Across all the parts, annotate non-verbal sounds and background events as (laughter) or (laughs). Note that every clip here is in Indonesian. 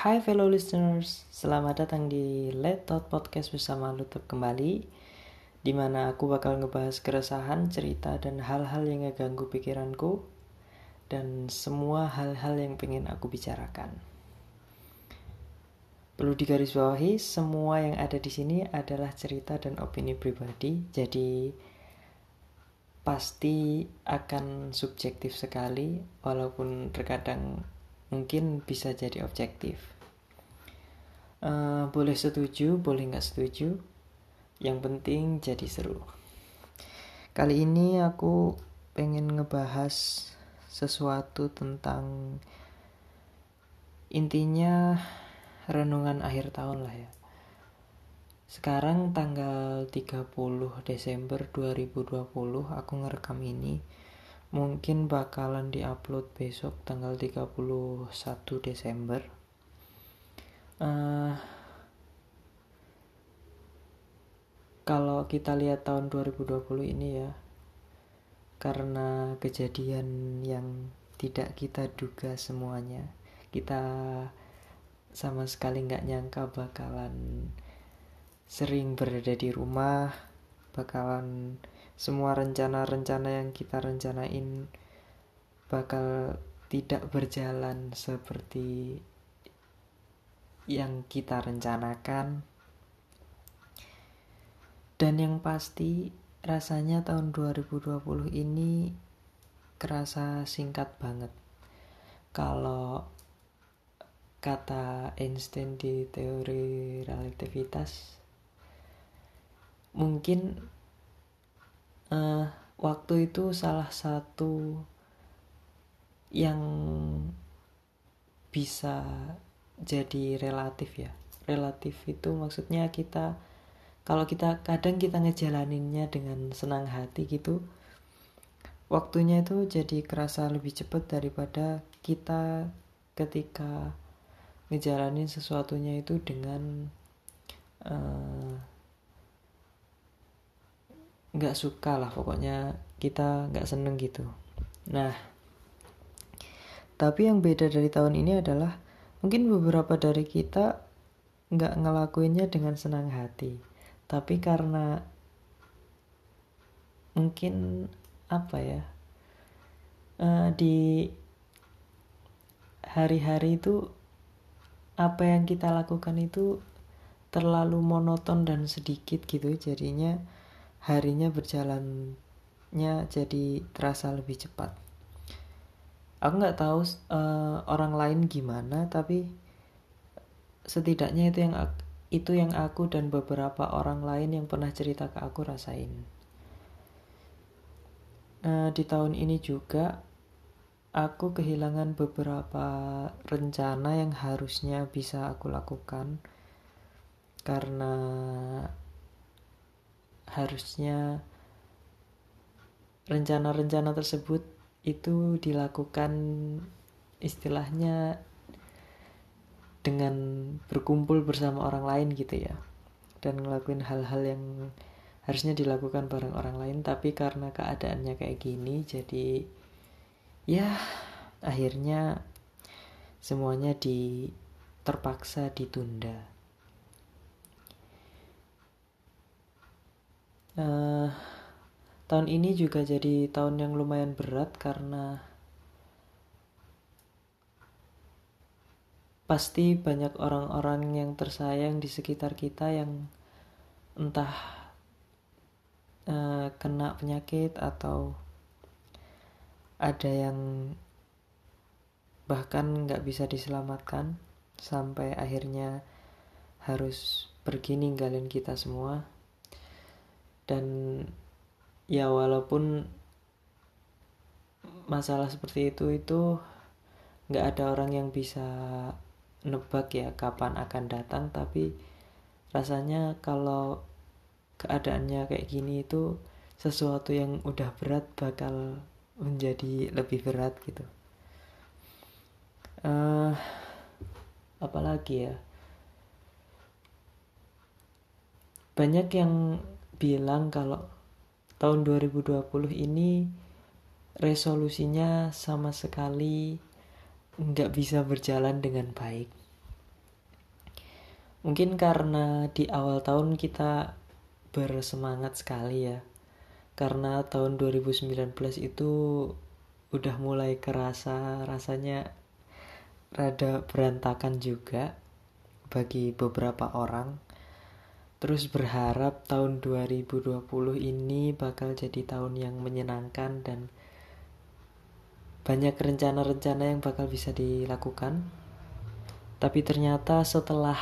Hai fellow listeners, selamat datang di Let Talk Podcast bersama Lutut kembali Di mana aku bakal ngebahas keresahan, cerita, dan hal-hal yang ngeganggu pikiranku Dan semua hal-hal yang pengen aku bicarakan. Perlu digarisbawahi, semua yang ada di sini adalah cerita dan opini pribadi Jadi pasti akan subjektif sekali Walaupun terkadang mungkin bisa jadi objektif. Uh, boleh setuju, boleh nggak setuju. Yang penting jadi seru. Kali ini aku pengen ngebahas sesuatu tentang intinya renungan akhir tahun lah ya. Sekarang tanggal 30 Desember 2020 aku ngerekam ini mungkin bakalan diupload besok tanggal 31 Desember. Uh, kalau kita lihat tahun 2020 ini ya karena kejadian yang tidak kita duga semuanya kita sama sekali nggak nyangka bakalan sering berada di rumah bakalan semua rencana-rencana yang kita rencanain bakal tidak berjalan seperti yang kita rencanakan. Dan yang pasti rasanya tahun 2020 ini kerasa singkat banget. Kalau kata Einstein di teori relativitas mungkin uh, waktu itu salah satu yang bisa jadi relatif ya. Relatif itu maksudnya kita kalau kita kadang kita ngejalaninnya dengan senang hati gitu waktunya itu jadi kerasa lebih cepat daripada kita ketika ngejalanin sesuatunya itu dengan uh, nggak suka lah pokoknya kita nggak seneng gitu. Nah tapi yang beda dari tahun ini adalah mungkin beberapa dari kita nggak ngelakuinnya dengan senang hati tapi karena mungkin apa ya uh, di hari-hari itu apa yang kita lakukan itu terlalu monoton dan sedikit gitu jadinya harinya berjalannya jadi terasa lebih cepat. Aku nggak tahu uh, orang lain gimana, tapi setidaknya itu yang aku, itu yang aku dan beberapa orang lain yang pernah cerita ke aku rasain. Uh, di tahun ini juga aku kehilangan beberapa rencana yang harusnya bisa aku lakukan karena harusnya rencana-rencana tersebut itu dilakukan istilahnya dengan berkumpul bersama orang lain gitu ya. Dan ngelakuin hal-hal yang harusnya dilakukan bareng orang lain tapi karena keadaannya kayak gini jadi ya akhirnya semuanya di terpaksa ditunda uh, tahun ini juga jadi tahun yang lumayan berat karena pasti banyak orang-orang yang tersayang di sekitar kita yang entah uh, kena penyakit atau ada yang bahkan nggak bisa diselamatkan sampai akhirnya harus pergi ninggalin kita semua dan ya walaupun masalah seperti itu itu nggak ada orang yang bisa nebak ya kapan akan datang. Tapi rasanya kalau keadaannya kayak gini itu sesuatu yang udah berat bakal menjadi lebih berat gitu. Uh, apalagi ya? Banyak yang bilang kalau tahun 2020 ini resolusinya sama sekali nggak bisa berjalan dengan baik. mungkin karena di awal tahun kita bersemangat sekali ya karena tahun 2019 itu udah mulai kerasa rasanya rada berantakan juga bagi beberapa orang terus berharap tahun 2020 ini bakal jadi tahun yang menyenangkan dan banyak rencana-rencana yang bakal bisa dilakukan. Tapi ternyata setelah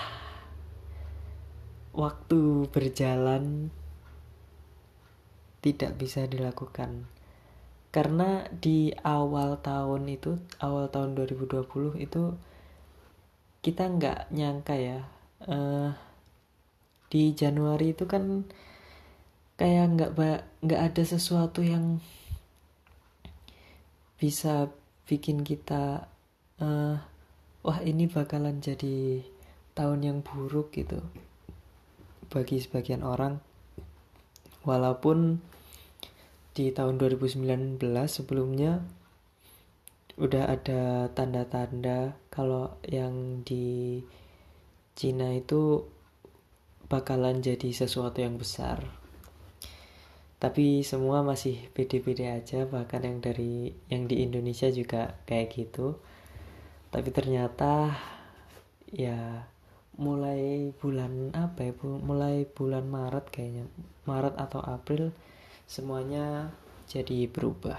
waktu berjalan tidak bisa dilakukan. Karena di awal tahun itu awal tahun 2020 itu kita nggak nyangka ya uh, di Januari itu kan kayak nggak nggak ada sesuatu yang bisa bikin kita uh, wah ini bakalan jadi tahun yang buruk gitu bagi sebagian orang. Walaupun di tahun 2019 sebelumnya udah ada tanda-tanda kalau yang di Cina itu bakalan jadi sesuatu yang besar tapi semua masih pede-pede aja bahkan yang dari yang di Indonesia juga kayak gitu tapi ternyata ya mulai bulan apa ya mulai bulan Maret kayaknya Maret atau April semuanya jadi berubah.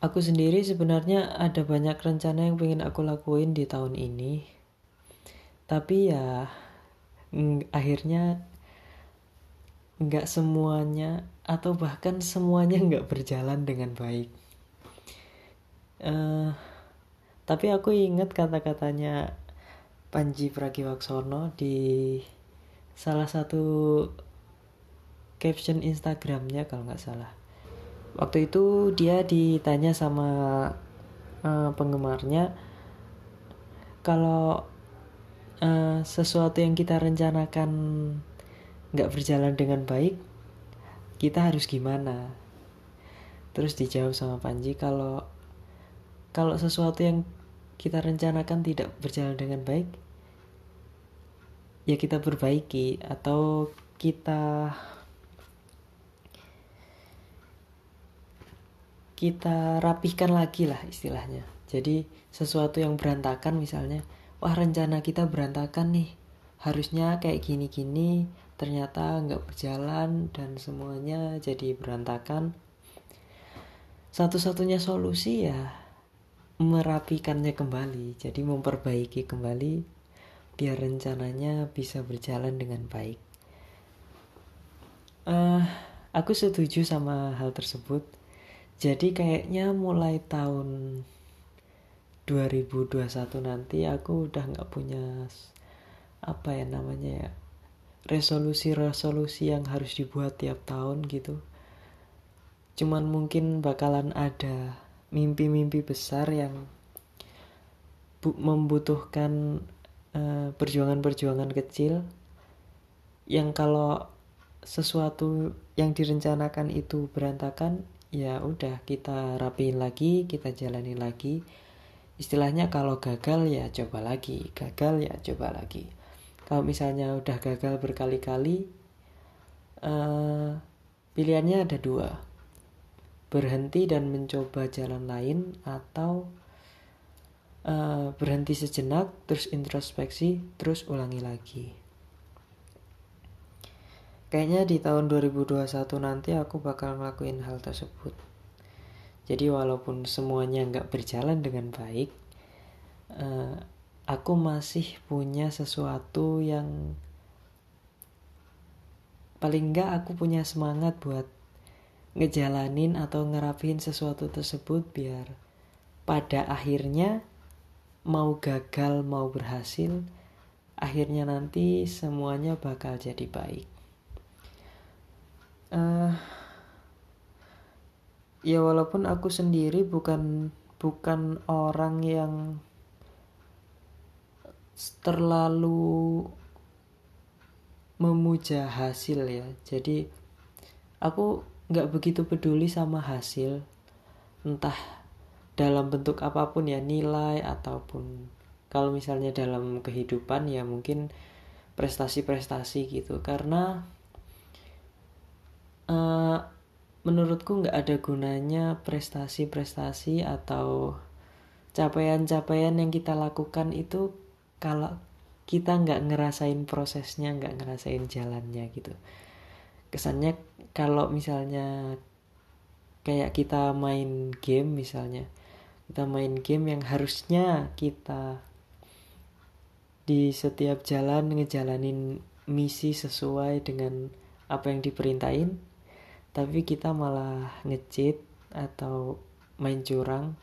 Aku sendiri sebenarnya ada banyak rencana yang pengen aku lakuin di tahun ini. Tapi ya akhirnya nggak semuanya atau bahkan semuanya (laughs) nggak berjalan dengan baik. Uh, tapi aku ingat kata-katanya Panji Pragiwaksono di salah satu caption Instagramnya kalau nggak salah waktu itu dia ditanya sama uh, penggemarnya kalau uh, sesuatu yang kita rencanakan nggak berjalan dengan baik kita harus gimana? Terus dijawab sama Panji kalau kalau sesuatu yang kita rencanakan tidak berjalan dengan baik ya kita perbaiki atau kita kita rapihkan lagi lah istilahnya. Jadi sesuatu yang berantakan misalnya wah rencana kita berantakan nih. Harusnya kayak gini-gini ternyata nggak berjalan dan semuanya jadi berantakan. Satu-satunya solusi ya merapikannya kembali jadi memperbaiki kembali biar rencananya bisa berjalan dengan baik. Uh, aku setuju sama hal tersebut. Jadi kayaknya mulai tahun 2021 nanti aku udah nggak punya apa ya namanya ya resolusi-resolusi yang harus dibuat tiap tahun gitu. Cuman mungkin bakalan ada mimpi-mimpi besar yang membutuhkan eh, perjuangan-perjuangan uh, kecil yang kalau sesuatu yang direncanakan itu berantakan ya udah kita rapiin lagi kita jalani lagi istilahnya kalau gagal ya coba lagi. Gagal ya coba lagi. Kalau misalnya udah gagal berkali-kali uh, pilihannya ada dua. Berhenti dan mencoba jalan lain atau uh, berhenti sejenak terus introspeksi terus ulangi lagi. Kayaknya di tahun 2021 nanti aku bakal ngelakuin hal tersebut. Jadi walaupun semuanya nggak berjalan dengan baik, uh, aku masih punya sesuatu yang paling nggak aku punya semangat buat ngejalanin atau ngerapihin sesuatu tersebut biar pada akhirnya mau gagal mau berhasil akhirnya nanti semuanya bakal jadi baik. Uh, ya walaupun aku sendiri bukan bukan orang yang terlalu memuja hasil ya. Jadi aku nggak begitu peduli sama hasil entah dalam bentuk apa pun ya nilai ataupun kalau misalnya dalam kehidupan ya mungkin prestasi-prestasi gitu. Karena uh, menurutku nggak ada gunanya prestasi-prestasi atau capaian-capaian yang kita lakukan itu kalau kita nggak ngerasain prosesnya nggak ngerasain jalannya gitu. Kesannya kalau misalnya kayak kita main game misalnya kita main game yang harusnya kita di setiap jalan ngejalanin misi sesuai dengan apa yang diperintahin tapi kita malah ngecit atau main curang.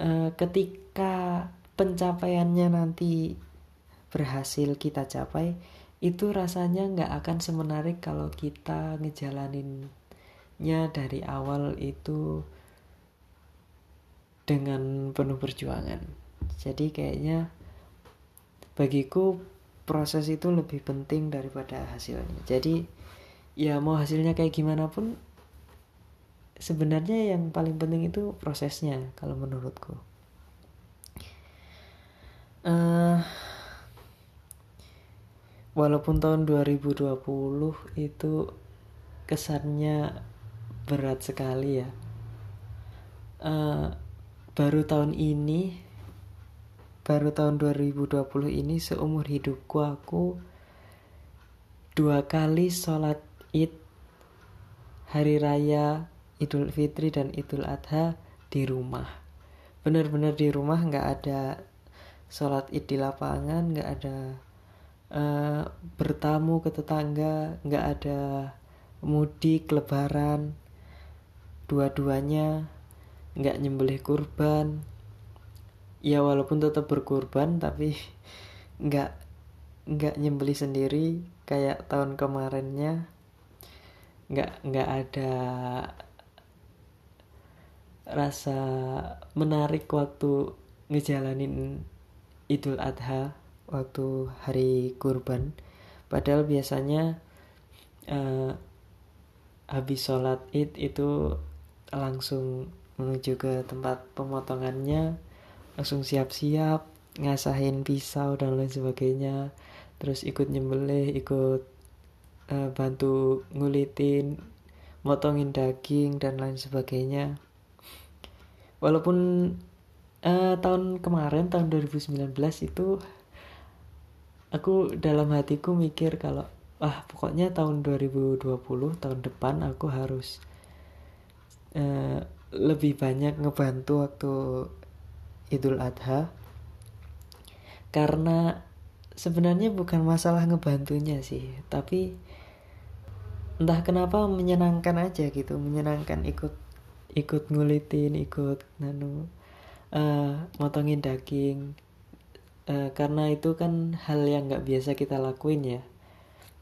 E, ketika pencapaiannya nanti berhasil kita capai itu rasanya nggak akan semenarik kalau kita ngejalaninnya dari awal itu dengan penuh perjuangan. Jadi kayaknya bagiku proses itu lebih penting daripada hasilnya. Jadi ya mau hasilnya kayak gimana pun sebenarnya yang paling penting itu prosesnya kalau menurutku. Uh, walaupun tahun 2020 itu kesannya berat sekali ya. Uh, baru tahun ini baru tahun 2020 ini seumur hidupku aku dua kali sholat id hari raya idul fitri dan idul adha di rumah. Bener-bener di rumah nggak ada sholat id di lapangan nggak ada uh, bertamu ke tetangga nggak ada mudik lebaran dua-duanya nggak nyembelih kurban. Ya walaupun tetap berkurban tapi nggak nggak nyembelih sendiri. Kayak tahun kemarinnya nggak nggak ada rasa menarik waktu ngejalanin Idul Adha waktu hari kurban. Padahal biasanya uh, habis sholat id itu langsung menuju ke tempat pemotongannya langsung siap-siap ngasahin pisau dan lain sebagainya terus ikut nyembelih ikut uh, bantu ngulitin motongin daging dan lain sebagainya. Walaupun uh, tahun kemarin tahun 2019 itu aku dalam hatiku mikir kalau ah pokoknya tahun 2020 tahun depan aku harus uh, lebih banyak ngebantu waktu Idul Adha. Karena sebenarnya bukan masalah ngebantunya sih tapi entah kenapa menyenangkan aja gitu menyenangkan ikut ikut ngulitin ikut nanu uh, motongin daging. Uh, karena itu kan hal yang nggak biasa kita lakuin ya.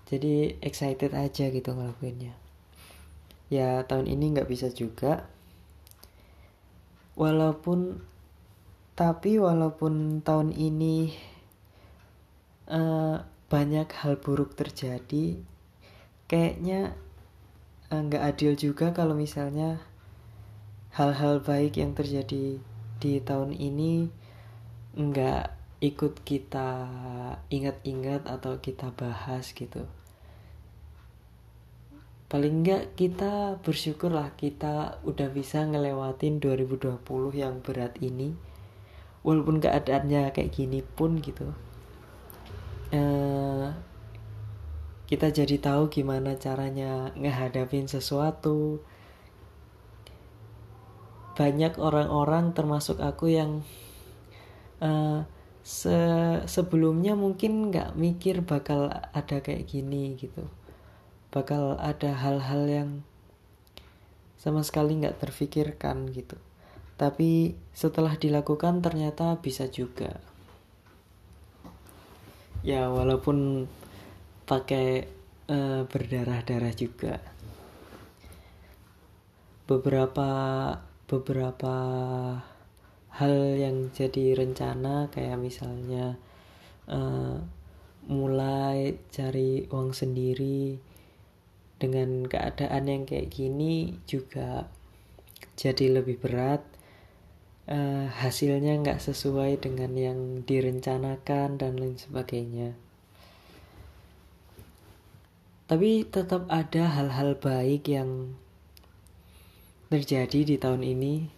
Jadi excited aja gitu ngelakuinnya. Ya tahun ini nggak bisa juga. Walaupun tapi walaupun tahun ini uh, banyak hal buruk terjadi kayaknya eh, nggak adil juga kalau misalnya hal-hal baik yang terjadi di tahun ini nggak ikut kita ingat-ingat atau kita bahas gitu. Paling enggak kita bersyukurlah kita udah bisa ngelewatin 2020 yang berat ini walaupun keadaannya kayak gini pun gitu. Uh, kita jadi tahu gimana caranya ngehadapin sesuatu. Banyak orang-orang termasuk aku yang uh, se sebelumnya mungkin nggak mikir bakal ada kayak gini gitu. Bakal ada hal-hal yang sama sekali nggak terfikirkan gitu. Tapi setelah dilakukan ternyata bisa juga. Ya walaupun pakai uh, berdarah-darah juga. Beberapa beberapa hal yang jadi rencana kayak misalnya uh, mulai cari uang sendiri dengan keadaan yang kayak gini juga jadi lebih berat. Uh, hasilnya nggak sesuai dengan yang direncanakan dan lain sebagainya tapi tetap ada hal-hal baik yang terjadi di tahun ini.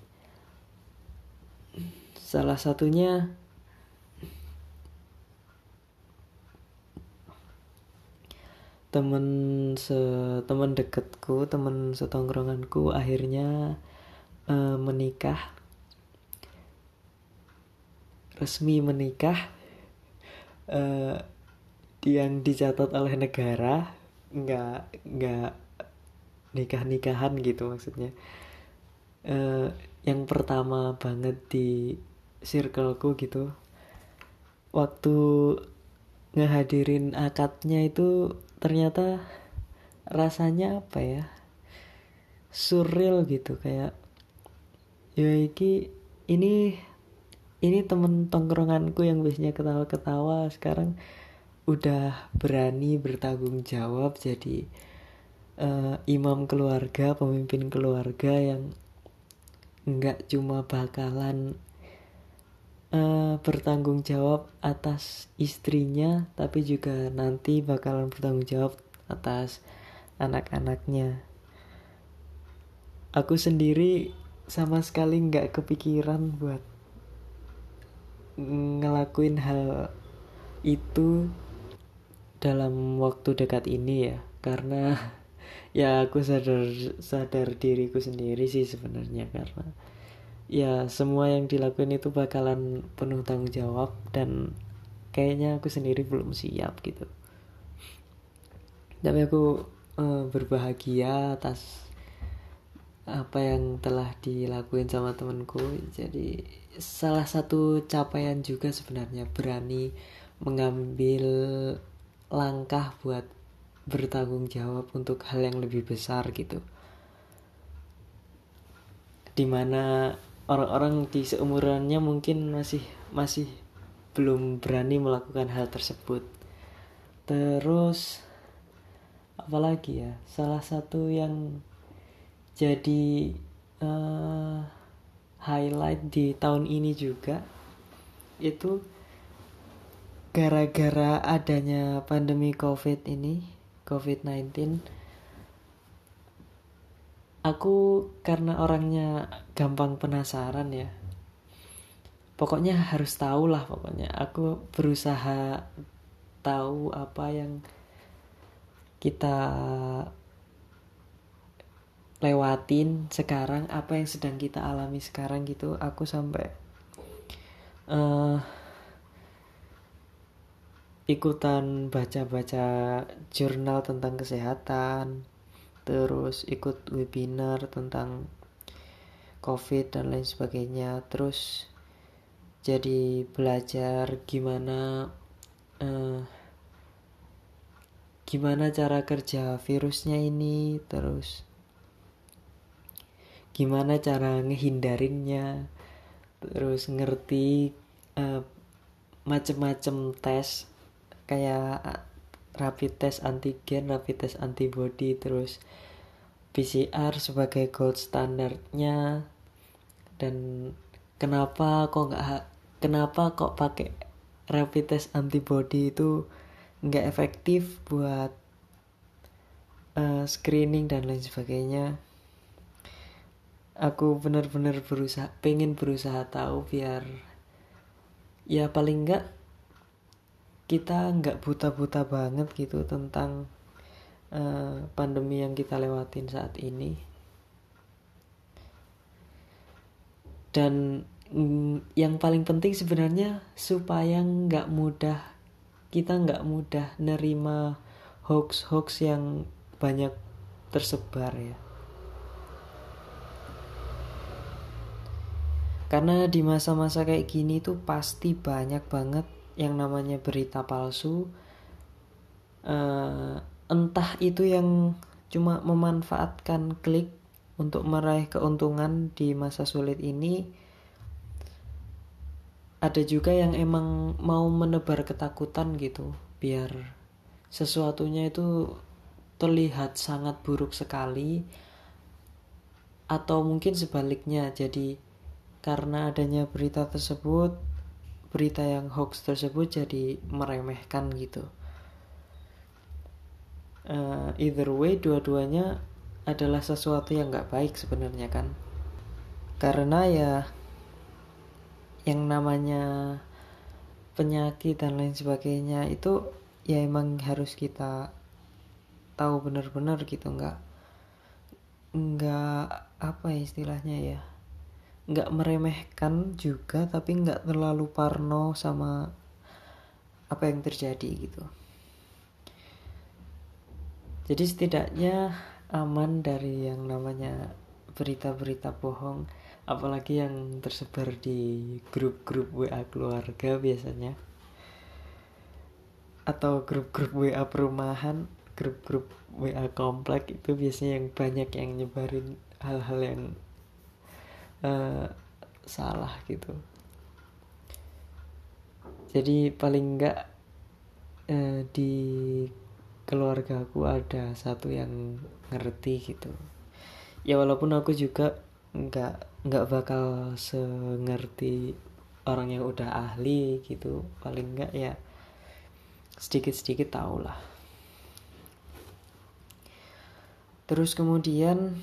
Salah satunya temen se temen deketku temen setongkronganku akhirnya uh, menikah. Resmi menikah uh, yang dicatat oleh negara nggak nggak nikah nikahan gitu maksudnya. Uh, yang pertama banget di circleku gitu waktu ngehadirin akadnya itu ternyata rasanya apa ya surreal gitu kayak ya iki ini ini temen tongkronganku yang biasanya ketawa-ketawa sekarang udah berani bertanggung jawab jadi uh, imam keluarga pemimpin keluarga yang nggak cuma bakalan uh, bertanggung jawab atas istrinya tapi juga nanti bakalan bertanggung jawab atas anak-anaknya. Aku sendiri sama sekali nggak kepikiran buat ngelakuin hal itu dalam waktu dekat ini ya. Karena (laughs) ya aku sadar sadar diriku sendiri sih sebenarnya. Karena ya semua yang dilakuin itu bakalan penuh tanggung jawab dan kayaknya aku sendiri belum siap gitu. Tapi aku uh, berbahagia atas apa yang telah dilakuin sama temenku jadi salah satu capaian juga sebenarnya berani mengambil langkah buat bertanggung jawab untuk hal yang lebih besar gitu. Di mana orang-orang di seumurannya mungkin masih masih belum berani melakukan hal tersebut. Terus apalagi ya salah satu yang jadi uh, highlight di tahun ini juga itu gara-gara adanya pandemi covid ini covid-19 aku karena orangnya gampang penasaran ya. Pokoknya harus tahu lah pokoknya. Aku berusaha tahu apa yang kita lewatin sekarang apa yang sedang kita alami sekarang gitu. Aku sampai uh, ikutan baca-baca jurnal tentang kesehatan terus ikut webinar tentang covid dan lain sebagainya terus jadi belajar gimana uh, gimana cara kerja virusnya ini terus gimana cara ngehindarinnya terus ngerti uh, macem-macem tes kayak rapid test antigen, rapid test antibody, terus PCR sebagai gold standarnya dan kenapa kok nggak kenapa kok pakai rapid test antibody itu nggak efektif buat uh, screening dan lain sebagainya. Aku benar-benar berusaha pengen berusaha tahu biar ya paling nggak kita nggak buta-buta banget gitu tentang uh, pandemi yang kita lewatin saat ini. Dan mm, yang paling penting sebenarnya supaya nggak mudah kita nggak mudah nerima hoax-hoax yang banyak tersebar ya. Karena di masa-masa kayak gini tuh pasti banyak banget yang namanya berita palsu uh, entah itu yang cuma memanfaatkan klik untuk meraih keuntungan di masa sulit ini ada juga yang emang mau menebar ketakutan gitu biar sesuatunya itu terlihat sangat buruk sekali atau mungkin sebaliknya. Jadi karena adanya berita tersebut berita yang hoax tersebut jadi meremehkan gitu. Uh, either way dua-duanya adalah sesuatu yang nggak baik sebenarnya kan. Karena ya yang namanya penyakit dan lain sebagainya itu ya emang harus kita tahu benar-benar gitu. Nggak nggak apa ya istilahnya ya nggak meremehkan juga tapi nggak terlalu parno sama apa yang terjadi gitu. Jadi setidaknya aman dari yang namanya berita-berita bohong apalagi yang tersebar di grup-grup WA keluarga biasanya atau grup-grup WA perumahan grup-grup WA komplek itu biasanya yang banyak yang nyebarin hal-hal yang uh, salah gitu. Jadi paling enggak uh, di keluarga aku ada satu yang ngerti gitu. Ya walaupun aku juga nggak nggak bakal sengerti orang yang udah ahli gitu. Paling enggak ya sedikit sedikit tau lah. Terus kemudian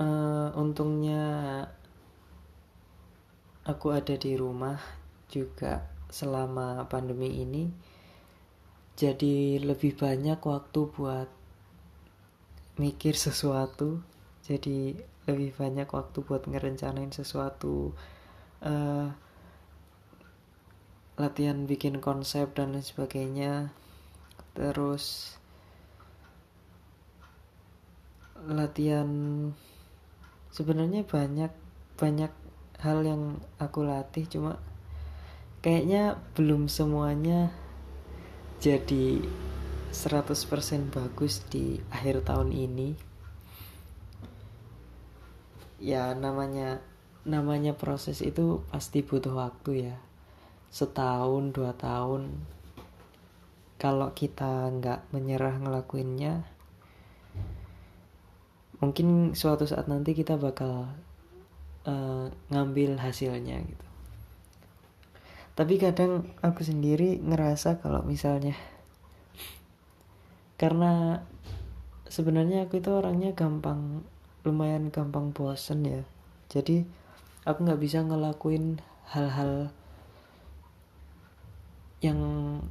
uh, untungnya aku ada di rumah juga selama pandemi ini. Jadi lebih banyak waktu buat mikir sesuatu. Jadi lebih banyak waktu buat ngerencanain sesuatu. Uh, latihan bikin konsep dan lain sebagainya. Terus latihan sebenarnya banyak banyak hal yang aku latih cuma kayaknya belum semuanya jadi 100% bagus di akhir tahun ini. Ya namanya namanya proses itu pasti butuh waktu ya. Setahun dua tahun. Kalau kita nggak menyerah ngelakuinnya mungkin suatu saat nanti kita bakal uh, ngambil hasilnya gitu. Tapi kadang aku sendiri ngerasa kalau misalnya karena sebenarnya aku itu orangnya gampang lumayan gampang bosen ya. Jadi aku nggak bisa ngelakuin hal-hal yang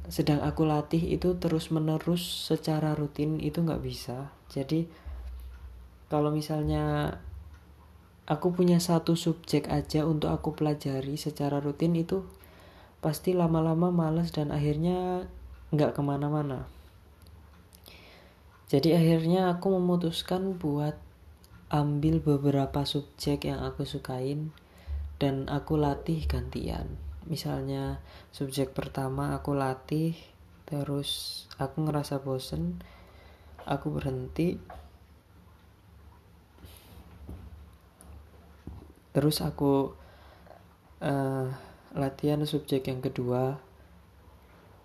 sedang aku latih itu terus menerus secara rutin itu nggak bisa. Jadi kalau misalnya aku punya satu subjek aja untuk aku pelajari secara rutin itu pasti lama-lama males dan akhirnya nggak ke mana-mana. Jadi akhirnya aku memutuskan buat ambil beberapa subjek yang aku sukain dan aku latih gantian. Misalnya subjek pertama aku latih terus aku ngerasa bosen aku berhenti terus aku uh, latihan subjek yang kedua.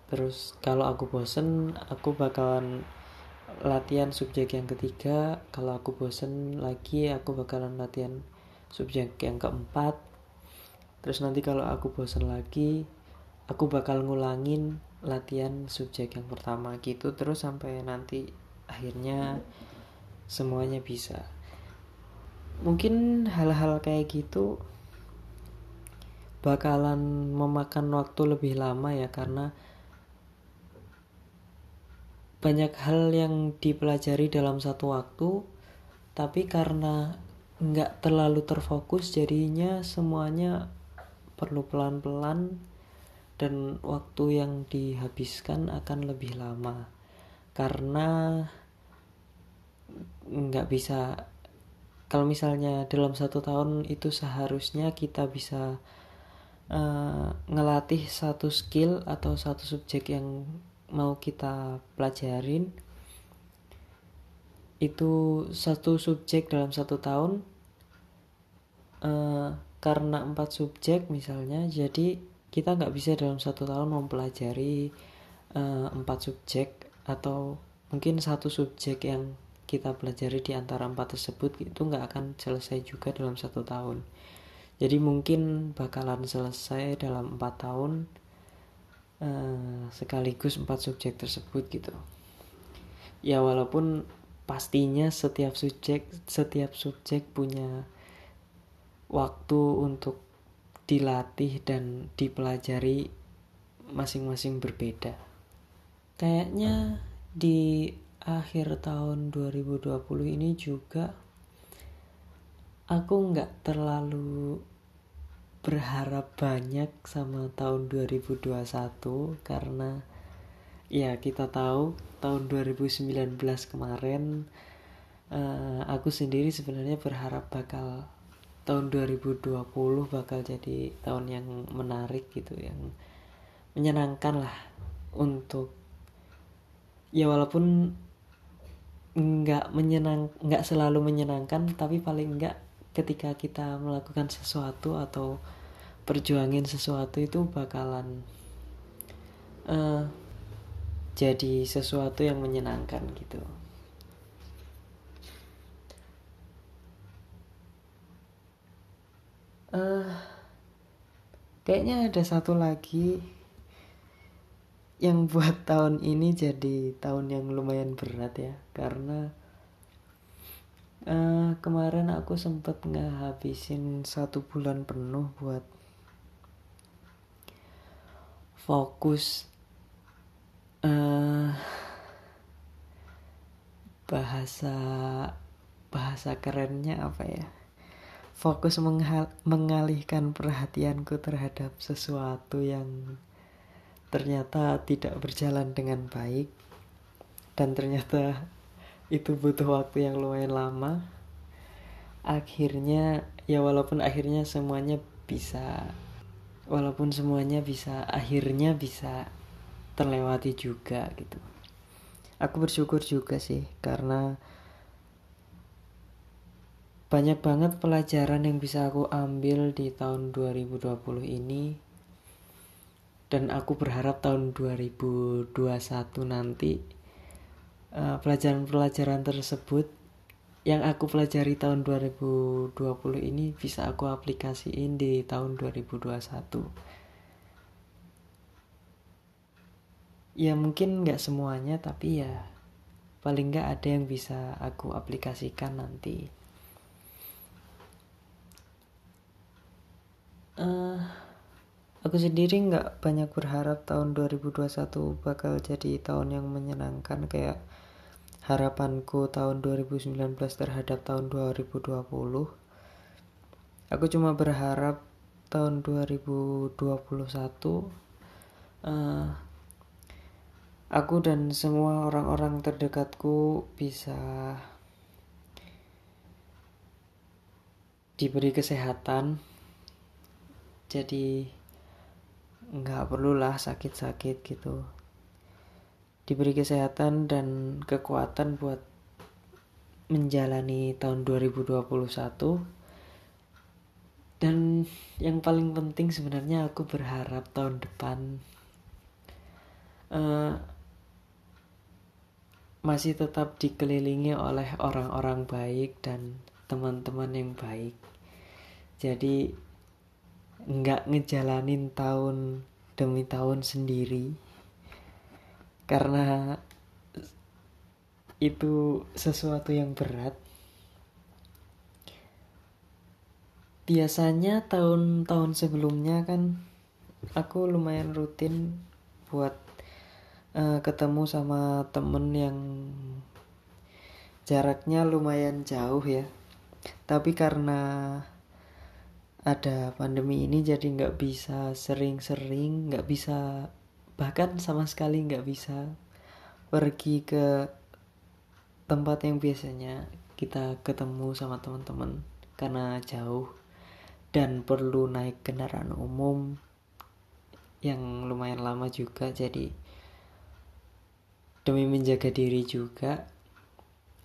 Terus kalau aku bosen aku bakalan latihan subjek yang ketiga. Kalau aku bosen lagi aku bakalan latihan subjek yang keempat. Terus nanti kalau aku bosen lagi aku bakal ngulangin latihan subjek yang pertama gitu. Terus sampai nanti akhirnya semuanya bisa mungkin hal-hal kayak gitu bakalan memakan waktu lebih lama ya karena banyak hal yang dipelajari dalam satu waktu tapi karena nggak terlalu terfokus jadinya semuanya perlu pelan-pelan dan waktu yang dihabiskan akan lebih lama. Karena nggak bisa kalau misalnya dalam satu tahun itu seharusnya kita bisa uh, ngelatih satu skill atau satu subjek yang mau kita pelajarin itu satu subjek dalam satu tahun uh, karena empat subjek misalnya jadi kita nggak bisa dalam satu tahun mempelajari uh, empat subjek atau mungkin satu subjek yang kita pelajari di antara empat tersebut itu nggak akan selesai juga dalam satu tahun. Jadi mungkin bakalan selesai dalam empat tahun uh, sekaligus empat subjek tersebut gitu. Ya walaupun pastinya setiap subjek setiap subjek punya waktu untuk dilatih dan dipelajari masing-masing berbeda. Kayaknya di akhir tahun 2020 ini juga aku nggak terlalu berharap banyak sama tahun 2021 karena ya kita tahu tahun 2019 kemarin uh, aku sendiri sebenarnya berharap bakal tahun 2020 bakal jadi tahun yang menarik gitu yang menyenangkan lah untuk ya walaupun nggak menyenang nggak selalu menyenangkan tapi paling nggak ketika kita melakukan sesuatu atau perjuangin sesuatu itu bakalan uh, jadi sesuatu yang menyenangkan gitu. Uh, kayaknya ada satu lagi yang (laughs) buat tahun ini jadi tahun yang lumayan berat ya. Karena uh, kemarin aku sempet ngehabisin satu bulan penuh buat fokus uh, bahasa bahasa kerennya apa ya? Fokus mengalihkan perhatianku terhadap sesuatu yang ternyata tidak berjalan dengan baik dan ternyata itu butuh waktu yang lumayan lama akhirnya ya walaupun akhirnya semuanya bisa walaupun semuanya bisa akhirnya bisa terlewati juga gitu. Aku bersyukur juga sih karena banyak banget pelajaran yang bisa aku ambil di tahun 2020 ini dan aku berharap tahun 2021 nanti Eh, pelajaran-pelajaran uh, tersebut yang aku pelajari tahun 2020 ini bisa aku aplikasiin di tahun 2021 ya mungkin nggak semuanya tapi ya paling nggak ada yang bisa aku aplikasikan nanti. Uh, Aku sendiri nggak banyak berharap tahun 2021 bakal jadi tahun yang menyenangkan kayak harapanku tahun 2019 terhadap tahun 2020. Aku cuma berharap tahun 2021 uh, aku dan semua orang-orang terdekatku bisa diberi kesehatan. Jadi nggak perlulah sakit-sakit gitu. Diberi kesehatan dan kekuatan buat menjalani tahun 2021 dan yang paling penting sebenarnya aku berharap tahun depan uh, masih tetap dikelilingi oleh orang-orang baik dan teman-teman yang baik. Jadi nggak ngejalanin tahun demi tahun sendiri. Karena itu sesuatu yang berat. Biasanya tahun-tahun sebelumnya kan aku lumayan rutin buat uh, ketemu sama temen yang jaraknya lumayan jauh ya. Tapi karena ada pandemi ini jadi nggak bisa sering-sering nggak bisa bahkan sama sekali nggak bisa pergi ke tempat yang biasanya kita ketemu sama teman-teman karena jauh dan perlu naik kendaraan umum yang lumayan lama juga. Jadi demi menjaga diri juga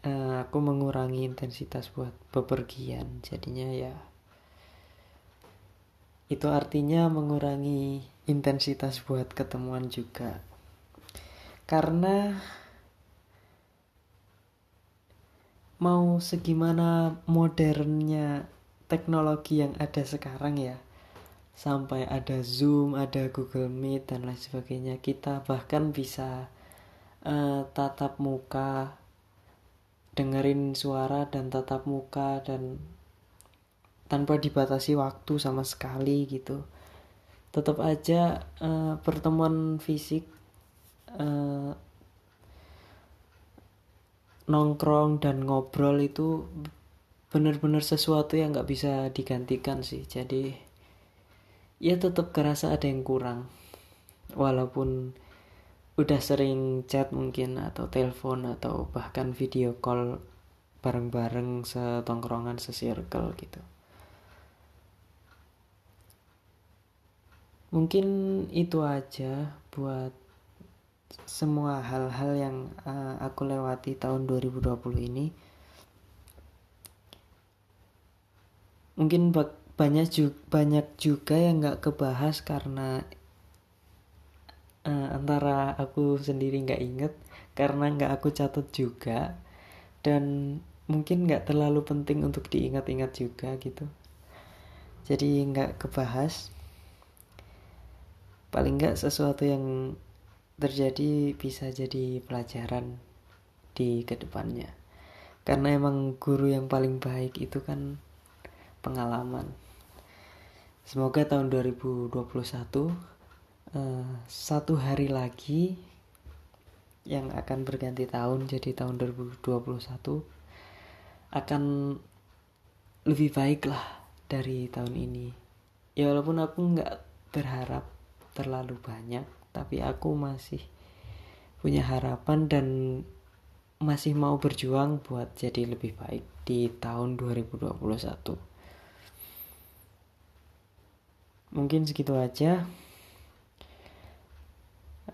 uh, aku mengurangi intensitas buat bepergian. Jadinya ya itu artinya mengurangi intensitas buat ketemuan juga. Karena mau segimana modernnya teknologi yang ada sekarang ya sampai ada Zoom, ada Google Meet dan lain sebagainya kita bahkan bisa uh, tatap muka dengerin suara dan tatap muka dan tanpa dibatasi waktu sama sekali gitu. Tetap aja uh, pertemuan fisik uh, nongkrong dan ngobrol itu benar-benar sesuatu yang nggak bisa digantikan sih. Jadi ya tetap kerasa ada yang kurang. Walaupun udah sering chat mungkin atau telepon atau bahkan video call bareng-bareng setongkrongan sesirkel gitu mungkin itu aja buat semua hal-hal yang uh, aku lewati tahun 2020 ini. Mungkin banyak juga, banyak juga yang nggak kebahas karena uh, antara aku sendiri nggak inget karena nggak aku catat juga dan mungkin nggak terlalu penting untuk diingat-ingat juga gitu. Jadi nggak kebahas paling nggak sesuatu yang terjadi bisa jadi pelajaran di ke depannya. Karena emang guru yang paling baik itu kan pengalaman. Semoga tahun 2021 uh, eh, satu hari lagi yang akan berganti tahun jadi tahun 2021 akan lebih baik lah dari tahun ini. Ya walaupun aku nggak berharap terlalu banyak tapi aku masih punya harapan dan masih mau berjuang buat jadi lebih baik di tahun 2021 mungkin segitu aja.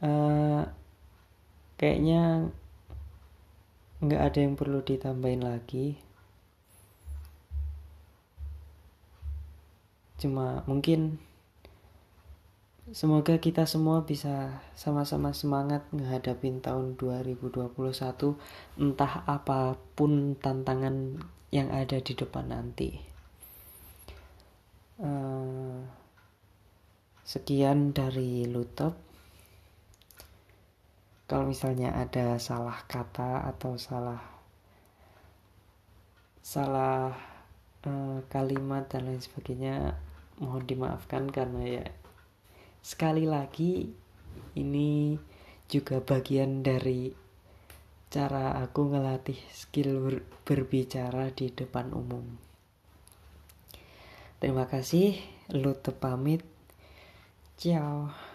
Uh, kayaknya nggak ada yang perlu ditambahin lagi. Cuma mungkin Semoga kita semua bisa sama-sama semangat menghadapi tahun 2021 entah apa pun tantangan yang ada di depan nanti. Uh, sekian dari Lutop. Kalau misalnya ada salah kata atau salah salah uh, kalimat dan lain sebagainya mohon dimaafkan karena ya sekali lagi ini juga bagian dari cara aku ngelatih skill berbicara di depan umum. Terima kasih, lu pamit. Ciao.